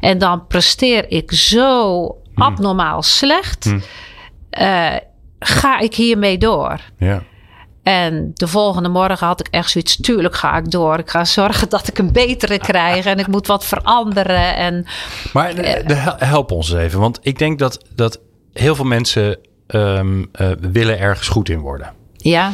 En dan presteer ik zo. Abnormaal slecht. Eh, ga ik hiermee door? Ja. En de volgende morgen had ik echt zoiets, tuurlijk ga ik door. Ik ga zorgen dat ik een betere krijg en ik moet wat veranderen. En Maar eh, de- hel- help ons even. Want ik denk dat, dat heel veel mensen ehm, eh, willen ergens goed in worden. ja,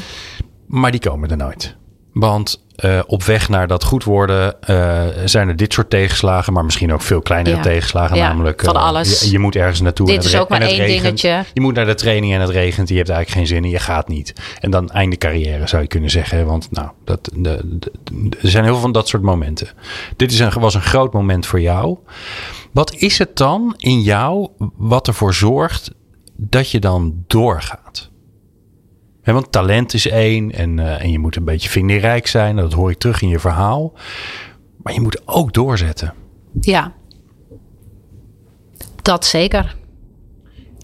Maar die komen er nooit. Want eh, op weg naar dat goed worden eh, zijn er dit soort tegenslagen, maar misschien ook veel kleinere Ja. tegenslagen. Ja, namelijk, van eh, alles. Je, je moet ergens naartoe. Dit en is ook maar één regent. dingetje. Je moet naar de training en het regent. Je hebt eigenlijk geen zin en je gaat niet. En dan einde carrière zou je kunnen zeggen. Want nou, dat, de, de- de- er zijn heel veel van dat soort momenten. Dit is een, was een groot moment voor jou. Wat is het dan in jou wat ervoor zorgt dat je dan doorgaat? Want talent is één en, eh, en je moet een beetje vindingrijk zijn. Dat hoor ik terug in je verhaal. Maar je moet ook doorzetten. ja. Dat zeker.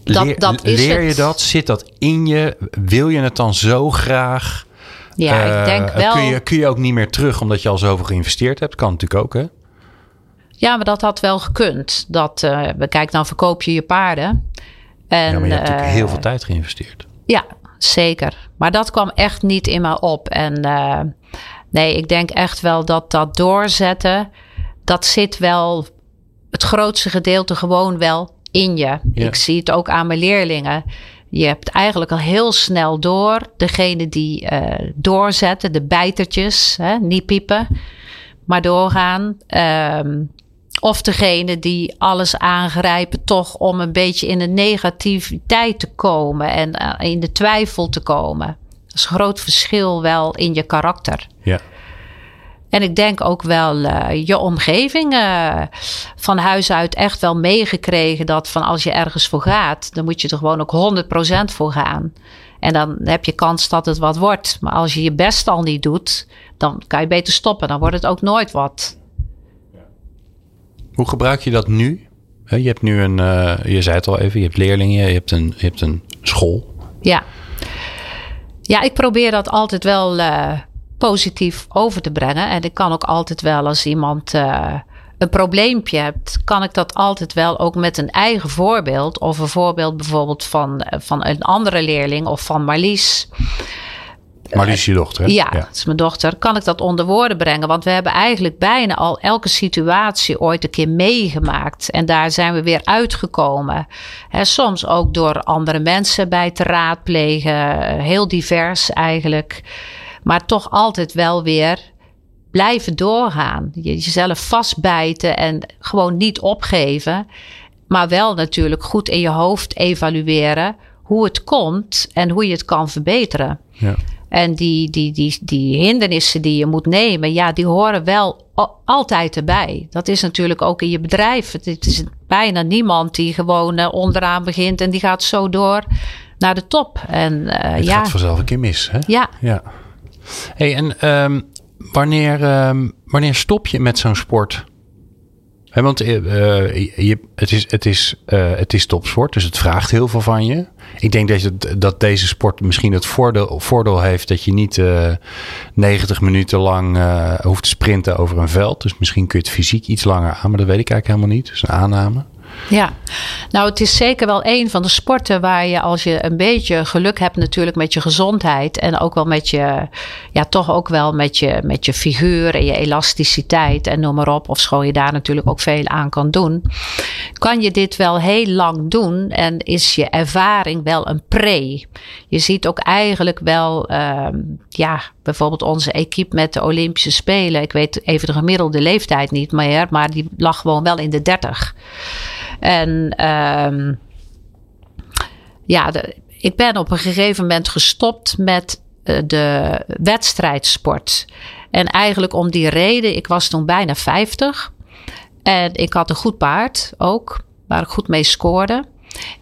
Dat- leer dat is leer je het. dat? Zit dat in je? Wil je het dan zo graag? Ja, Eh, ik denk wel. Kun je, kun je ook niet meer terug omdat je al zoveel geïnvesteerd hebt? Kan natuurlijk ook, hè? Ja, maar dat had wel gekund. Dat, eh we kijken dan verkoop je je paarden. En, ja, maar je hebt natuurlijk eh, heel veel tijd geïnvesteerd. Ja, zeker. Maar dat kwam echt niet in me op. En eh, nee, ik denk echt wel dat dat doorzetten, dat zit wel het grootste gedeelte gewoon wel in je. Ja. Ik zie het ook aan mijn leerlingen. Je hebt eigenlijk al heel snel door. Degene die eh, doorzetten, de bijtertjes, hè, niet piepen, maar doorgaan. Ehm, of degene die alles aangrijpen, toch om een beetje in de negativiteit te komen en eh, in de twijfel te komen. Dat is een groot verschil wel in je karakter. Ja. En ik denk ook wel eh, je omgeving eh, van huis uit echt wel meegekregen dat van als je ergens voor gaat, dan moet je er gewoon ook 100% voor gaan. En dan heb je kans dat het wat wordt. Maar als je je best al niet doet, dan kan je beter stoppen. Dan wordt het ook nooit wat. Hoe gebruik je dat nu? Je hebt nu een, eh, je zei het al even, je hebt leerlingen, je hebt een, je hebt een school. Ja. Ja, ik probeer dat altijd wel eh, positief over te brengen. En ik kan ook altijd wel als iemand eh, een probleempje hebt, kan ik dat altijd wel ook met een eigen voorbeeld. Of een voorbeeld bijvoorbeeld van, van een andere leerling of van Marlies. Marlies is je dochter, hè? Ja, dat is mijn dochter. Kan ik dat onder woorden brengen? Want we hebben eigenlijk bijna al elke situatie ooit een keer meegemaakt. En daar zijn we weer uitgekomen. Soms ook door andere mensen bij te raadplegen. Heel divers eigenlijk. Maar toch altijd wel weer blijven doorgaan. Je- Jezelf vastbijten en gewoon niet opgeven. Maar wel natuurlijk goed in je hoofd evalueren hoe het komt en hoe je het kan verbeteren. Ja. En die, die, die, die hindernissen die je moet nemen, ja, die horen wel altijd erbij. Dat is natuurlijk ook in je bedrijf. Het, is bijna niemand die gewoon eh, onderaan begint en die gaat zo door naar de top. En eh, Het ja, gaat vanzelf een keer mis, hè? ja, Ja. Hey, en ehm, wanneer, ehm, wanneer stop je met zo'n sport? Hè, want eh, eh, je, het, is, het, is, eh, het is topsport, dus het vraagt heel veel van je. Ik denk dat, je, dat deze sport misschien het voordeel, voordeel heeft dat je niet eh 90 minuten lang hoeft te sprinten over een veld. Dus misschien kun je het fysiek iets langer aan, maar dat weet ik eigenlijk helemaal niet. Dus een aanname. Ja, nou het is zeker wel een van de sporten waar je als je een beetje geluk hebt natuurlijk met je gezondheid en ook wel met je, ja toch ook wel met je, met je figuur en je elasticiteit en noem maar op. Of schoon je daar natuurlijk ook veel aan kan doen. Kan je dit wel heel lang doen en is je ervaring wel een pre. Je ziet ook eigenlijk wel, ehm, ja bijvoorbeeld onze equipe met de Olympische Spelen. Ik weet even de gemiddelde leeftijd niet meer, maar die lag gewoon wel in de 30. En ehm, ja, ik ben op een gegeven moment gestopt met eh, de wedstrijdsport. En eigenlijk om die reden, ik was toen bijna 50. En ik had een goed paard ook, waar ik goed mee scoorde.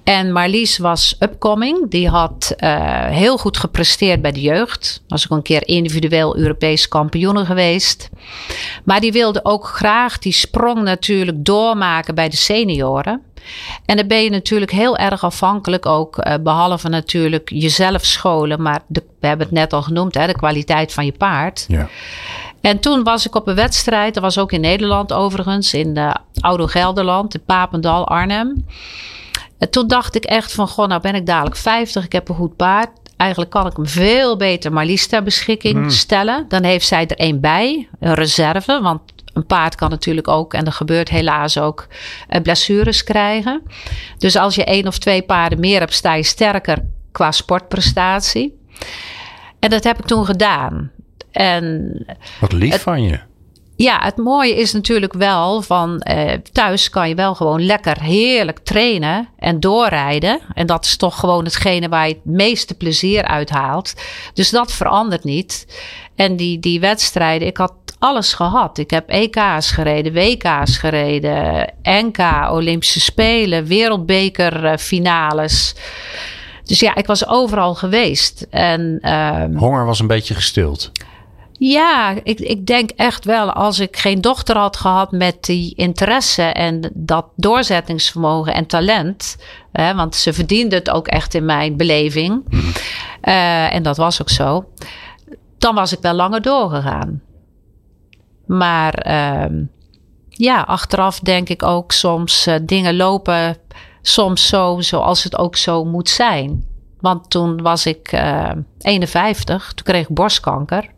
En Marlies was upcoming. Die had uh, heel goed gepresteerd bij de jeugd. Was ook een keer individueel Europees kampioen geweest. Maar die wilde ook graag die sprong natuurlijk doormaken bij de senioren. En dan ben je natuurlijk heel erg afhankelijk ook, uh, behalve natuurlijk jezelf scholen, maar de, we hebben het net al genoemd, hè, de kwaliteit van je paard. Ja. En toen was ik op een wedstrijd, dat was ook in Nederland overigens, in uh, Oudo Gelderland, in Papendal, Arnhem. En toen dacht ik echt van, goh, nou ben ik dadelijk 50, ik heb een goed paard. Eigenlijk kan ik hem veel beter Marlies ter beschikking Hmm. stellen. Dan heeft zij er één bij, een reserve. Want een paard kan natuurlijk ook, en er gebeurt helaas ook, eh, blessures krijgen. Dus als je één of twee paarden meer hebt, sta je sterker qua sportprestatie. En dat heb ik toen gedaan. En Wat lief van je. Ja, het mooie is natuurlijk wel van eh, thuis kan je wel gewoon lekker heerlijk trainen en doorrijden. En dat is toch gewoon hetgene waar je het meeste plezier uit haalt. Dus dat verandert niet. En die, die wedstrijden, ik had alles gehad. Ik heb EK's gereden, WK's gereden, NK, Olympische Spelen, Wereldbeker eh. Dus ja, ik was overal geweest. En ehm, Honger was een beetje gestild. Ja, ik, ik denk echt wel, als ik geen dochter had gehad met die interesse en dat doorzettingsvermogen en talent, hè, want ze verdiende het ook echt in mijn beleving, eh, en dat was ook zo, dan was ik wel langer doorgegaan. Maar ehm, ja, achteraf denk ik ook soms uh, dingen lopen soms zo zoals het ook zo moet zijn. Want toen was ik uh, 51, toen kreeg ik borstkanker.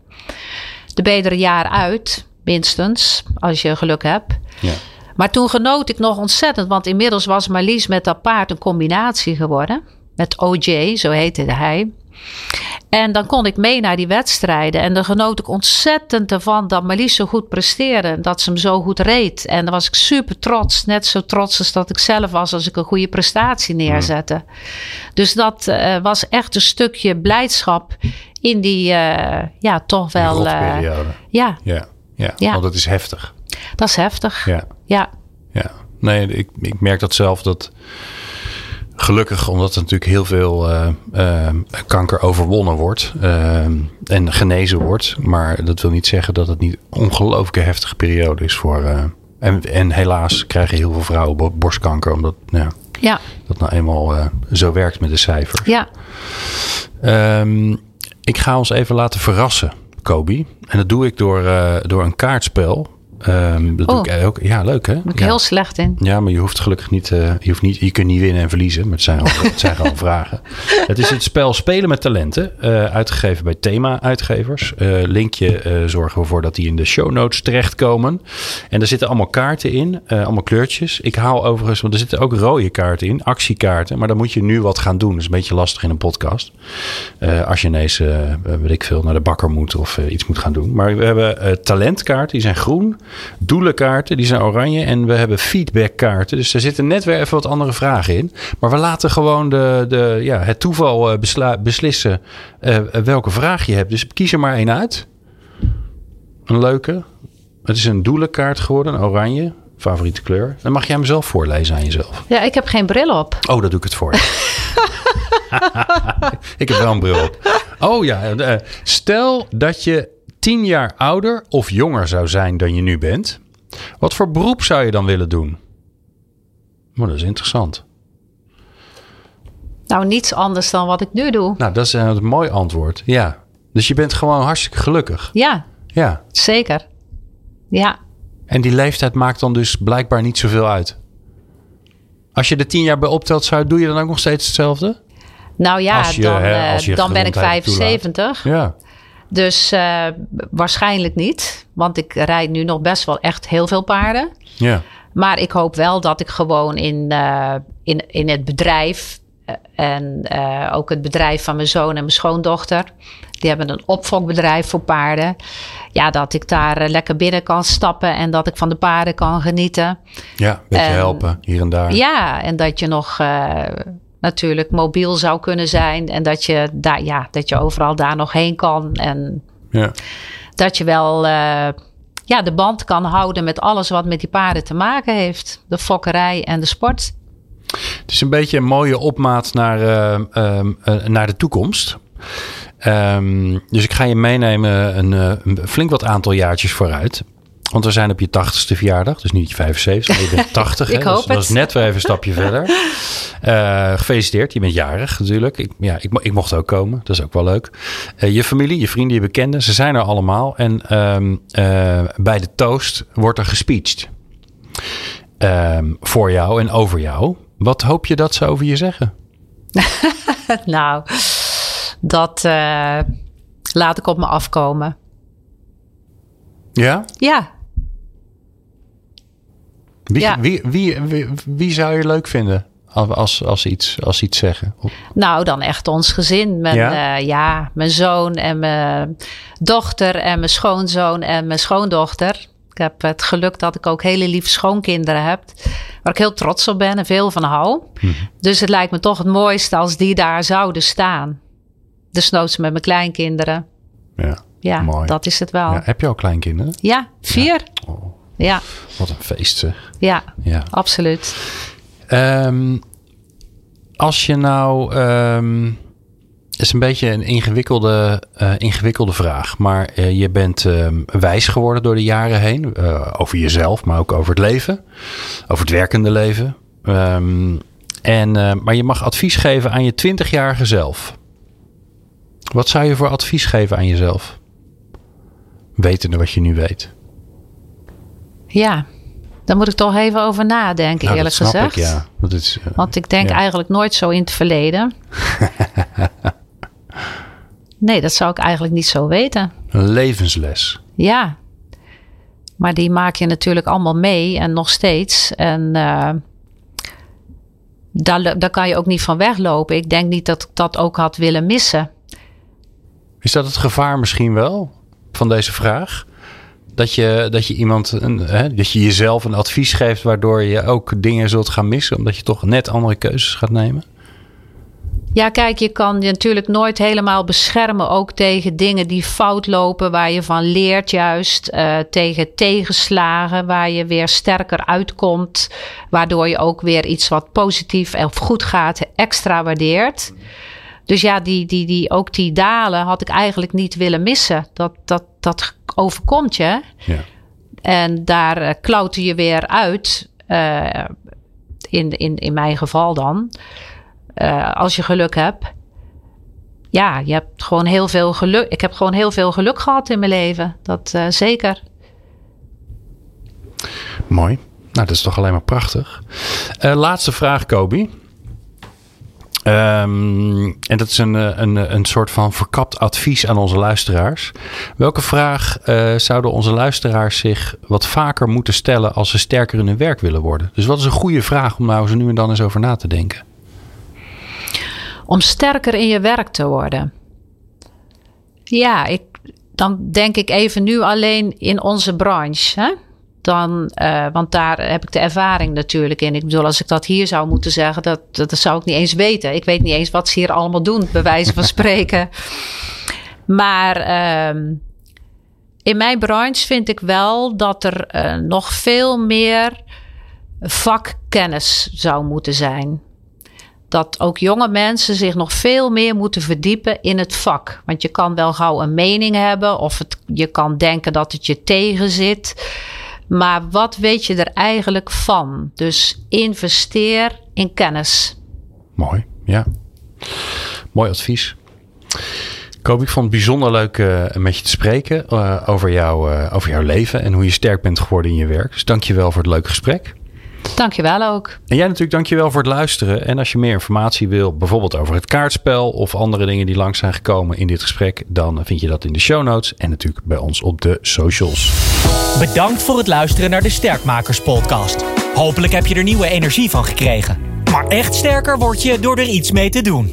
De er een jaar uit, minstens, als je geluk hebt. Ja. Maar toen genoot ik nog ontzettend, want inmiddels was Marlies met dat paard een combinatie geworden. Met OJ, zo heette hij. En dan kon ik mee naar die wedstrijden. En dan genoot ik ontzettend ervan dat Marlies zo goed presteerde. Dat ze hem zo goed reed. En dan was ik super trots. Net zo trots als dat ik zelf was als ik een goede prestatie neerzette. Mm. Dus dat uh, was echt een stukje blijdschap in die, uh, ja, toch wel. Uh, ja. ja. Ja, ja. Want dat is heftig. Dat is heftig. Ja. Ja. ja. Nee, ik, ik merk dat zelf dat gelukkig, omdat er natuurlijk heel veel uh, uh, kanker overwonnen wordt uh, en genezen wordt. Maar dat wil niet zeggen dat het niet een ongelooflijke heftige periode is voor. eh, en, en helaas krijgen heel veel vrouwen borstkanker, omdat ja, ja. dat nou eenmaal eh, zo werkt met de cijfers. Ja. Um, ik ga ons even laten verrassen, Kobi. En dat doe ik door, uh, door een kaartspel. Um, dat oh. doe ik ook. Ja, leuk hè? Ben ik ja. heel slecht in. Ja, maar je hoeft gelukkig niet, uh, je, hoeft niet je kunt niet winnen en verliezen. Maar het zijn, al, het zijn gewoon vragen. Het is het spel Spelen met Talenten. Uh, uitgegeven bij Thema Uitgevers. Uh, linkje zorgen we ervoor dat die in de show notes terechtkomen. En daar zitten allemaal kaarten in. allemaal kleurtjes. Ik haal overigens, want er zitten ook rode kaarten in. Actiekaarten. Maar dan moet je nu wat gaan doen. Dat is een beetje lastig in een podcast. als je ineens, weet ik veel, naar de bakker moet of iets moet gaan doen. Maar we hebben talentkaarten. Die zijn groen doelenkaarten, die zijn oranje. En we hebben feedbackkaarten. Dus er zitten net weer even wat andere vragen in. Maar we laten gewoon de, de, ja, het toeval besla, beslissen uh, welke vraag je hebt. Dus kies er maar één uit. Een leuke. Het is een doelenkaart geworden, een oranje. Favoriete kleur. Dan mag jij hem zelf voorlezen aan jezelf. Ja, ik heb geen bril op. Oh, dat doe ik het voor ik heb wel een bril op. Oh ja, stel dat je tien jaar ouder of jonger zou zijn dan je nu bent, wat voor beroep zou je dan willen doen? Maar dat is interessant. Nou, niets anders dan wat ik nu doe. Nou, dat is een mooi antwoord. Ja. Dus je bent gewoon hartstikke gelukkig. Ja. Ja. Zeker. Ja. En die leeftijd maakt dan dus blijkbaar niet zoveel uit. Als je er tien jaar bij optelt, zou, doe je dan ook nog steeds hetzelfde? Nou ja, je, dan, hè, uh, dan ben ik 75. Ja. Dus uh, waarschijnlijk niet. Want ik rijd nu nog best wel echt heel veel paarden. Ja. Maar ik hoop wel dat ik gewoon in, uh, in, in het bedrijf. Uh, en ook het bedrijf van mijn zoon en mijn schoondochter. Die hebben een opfokbedrijf voor paarden. Ja, dat ik daar lekker binnen kan stappen. En dat ik van de paarden kan genieten. Ja, een beetje en, helpen hier en daar. Ja, en dat je nog natuurlijk mobiel zou kunnen zijn. En dat je, daar, ja, dat je overal daar nog heen kan. En ja. dat je wel uh, ja, de band kan houden met alles wat met die paarden te maken heeft. De fokkerij en de sport. Het is een beetje een mooie opmaat naar, uh, uh, naar de toekomst. Um, dus ik ga je meenemen een, een, flink wat aantal jaartjes vooruit. Want we zijn op je tachtigste verjaardag, dus niet je 75, maar je bent 80. ik hè? hoop dus, dat is net weer even een stapje verder. Uh, gefeliciteerd, je bent jarig natuurlijk. Ik, ja, ik, ik mocht ook komen, dat is ook wel leuk. Uh, je familie, je vrienden, je bekenden, ze zijn er allemaal. En um, uh, bij de toast wordt er gespeecht. Um, voor jou en over jou. Wat hoop je dat ze over je zeggen? nou, dat laat ik op me afkomen. Ja? Ja. Wie, Ja. wie, wie, wie, wie zou je leuk vinden als, als, iets, als iets zeggen? Nou, dan echt ons gezin. Mijn, Ja? ja? ja, mijn zoon en mijn dochter en mijn schoonzoon en mijn schoondochter. Ik heb het geluk dat ik ook hele lieve schoonkinderen heb. Waar ik heel trots op ben en veel van hou. Dus het lijkt me toch het mooiste als die daar zouden staan. Desnoods met mijn kleinkinderen. Ja, Ja, Mooi. dat is het wel. ja. Ja, Heb je al kleinkinderen? vier. Oh, Ja, wat een feest zeg. ja, Ja. absoluut. Ehm, als je nou... het is een beetje een ingewikkelde, eh, ingewikkelde vraag. Maar eh, je bent ehm, wijs geworden door de jaren heen. eh, over jezelf, maar ook over het leven. Over het werkende leven. En, maar je mag advies geven aan je 20-jarige zelf. Wat zou je voor advies geven aan jezelf? Wetende wat je nu weet. Ja, daar moet ik toch even over nadenken, Nou, eerlijk dat snap gezegd. ik, ja. Dat is, eh, Want ik denk Ja. eigenlijk nooit zo in het verleden. nee, dat zou ik eigenlijk niet zo weten. een levensles. Ja. Maar die maak je natuurlijk allemaal mee en nog steeds. En eh, daar, daar kan je ook niet van weglopen. Ik denk niet dat ik dat ook had willen missen. Is dat het gevaar misschien wel van deze vraag? Dat je, dat je iemand, een, hè, dat je jezelf een advies geeft waardoor je ook dingen zult gaan missen, omdat je toch net andere keuzes gaat nemen? Ja, kijk, je kan je natuurlijk nooit helemaal beschermen. Ook tegen dingen die fout lopen, waar je van leert, juist. eh, tegen tegenslagen, waar je weer sterker uitkomt. Waardoor je ook weer iets wat positief of goed gaat, extra waardeert. Dus ja, die, die, die, ook die dalen had ik eigenlijk niet willen missen. Dat, dat, dat overkomt je. Ja. En daar eh, klauter je weer uit. eh, in, in, in mijn geval dan. Eh, als je geluk hebt. Ja, je hebt gewoon heel veel geluk. Ik heb gewoon heel veel geluk gehad in mijn leven. Dat zeker. Mooi. Nou, dat is toch alleen maar prachtig. Laatste vraag, Kobi. Ehm, en dat is een, eh, een, een soort van verkapt advies aan onze luisteraars. Welke vraag eh, zouden onze luisteraars zich wat vaker moeten stellen als ze sterker in hun werk willen worden? Dus wat is een goede vraag om nou zo nu en dan eens over na te denken? Om sterker in je werk te worden. Ja, ik, dan denk ik even nu alleen in onze branche. Hè? Dan, eh, want daar heb ik de ervaring natuurlijk in. Ik bedoel, als ik dat hier zou moeten zeggen, dat, dat, zou ik niet eens weten. Ik weet niet eens wat ze hier allemaal doen, bij wijze van spreken. Maar ehm, in mijn branche vind ik wel dat er eh, nog veel meer vakkennis zou moeten zijn. Dat ook jonge mensen zich nog veel meer moeten verdiepen in het vak. Want je kan wel gauw een mening hebben of je kan denken dat het je tegenzit. Maar wat weet je er eigenlijk van? Dus investeer in kennis. Mooi, ja. Mooi advies. Koop, ik vond het bijzonder leuk eh, met je te spreken eh, over, jou, eh, over jouw leven en hoe je sterk bent geworden in je werk. Dus dank je wel voor het leuke gesprek. Dankjewel ook. En jij natuurlijk dankjewel voor het luisteren. En als je meer informatie wil, bijvoorbeeld over het kaartspel of andere dingen die langs zijn gekomen in dit gesprek, dan vind je dat in de show notes en natuurlijk bij ons op de socials. Bedankt voor het luisteren naar de Sterkmakers podcast. Hopelijk heb je er nieuwe energie van gekregen. Maar echt sterker word je door er iets mee te doen.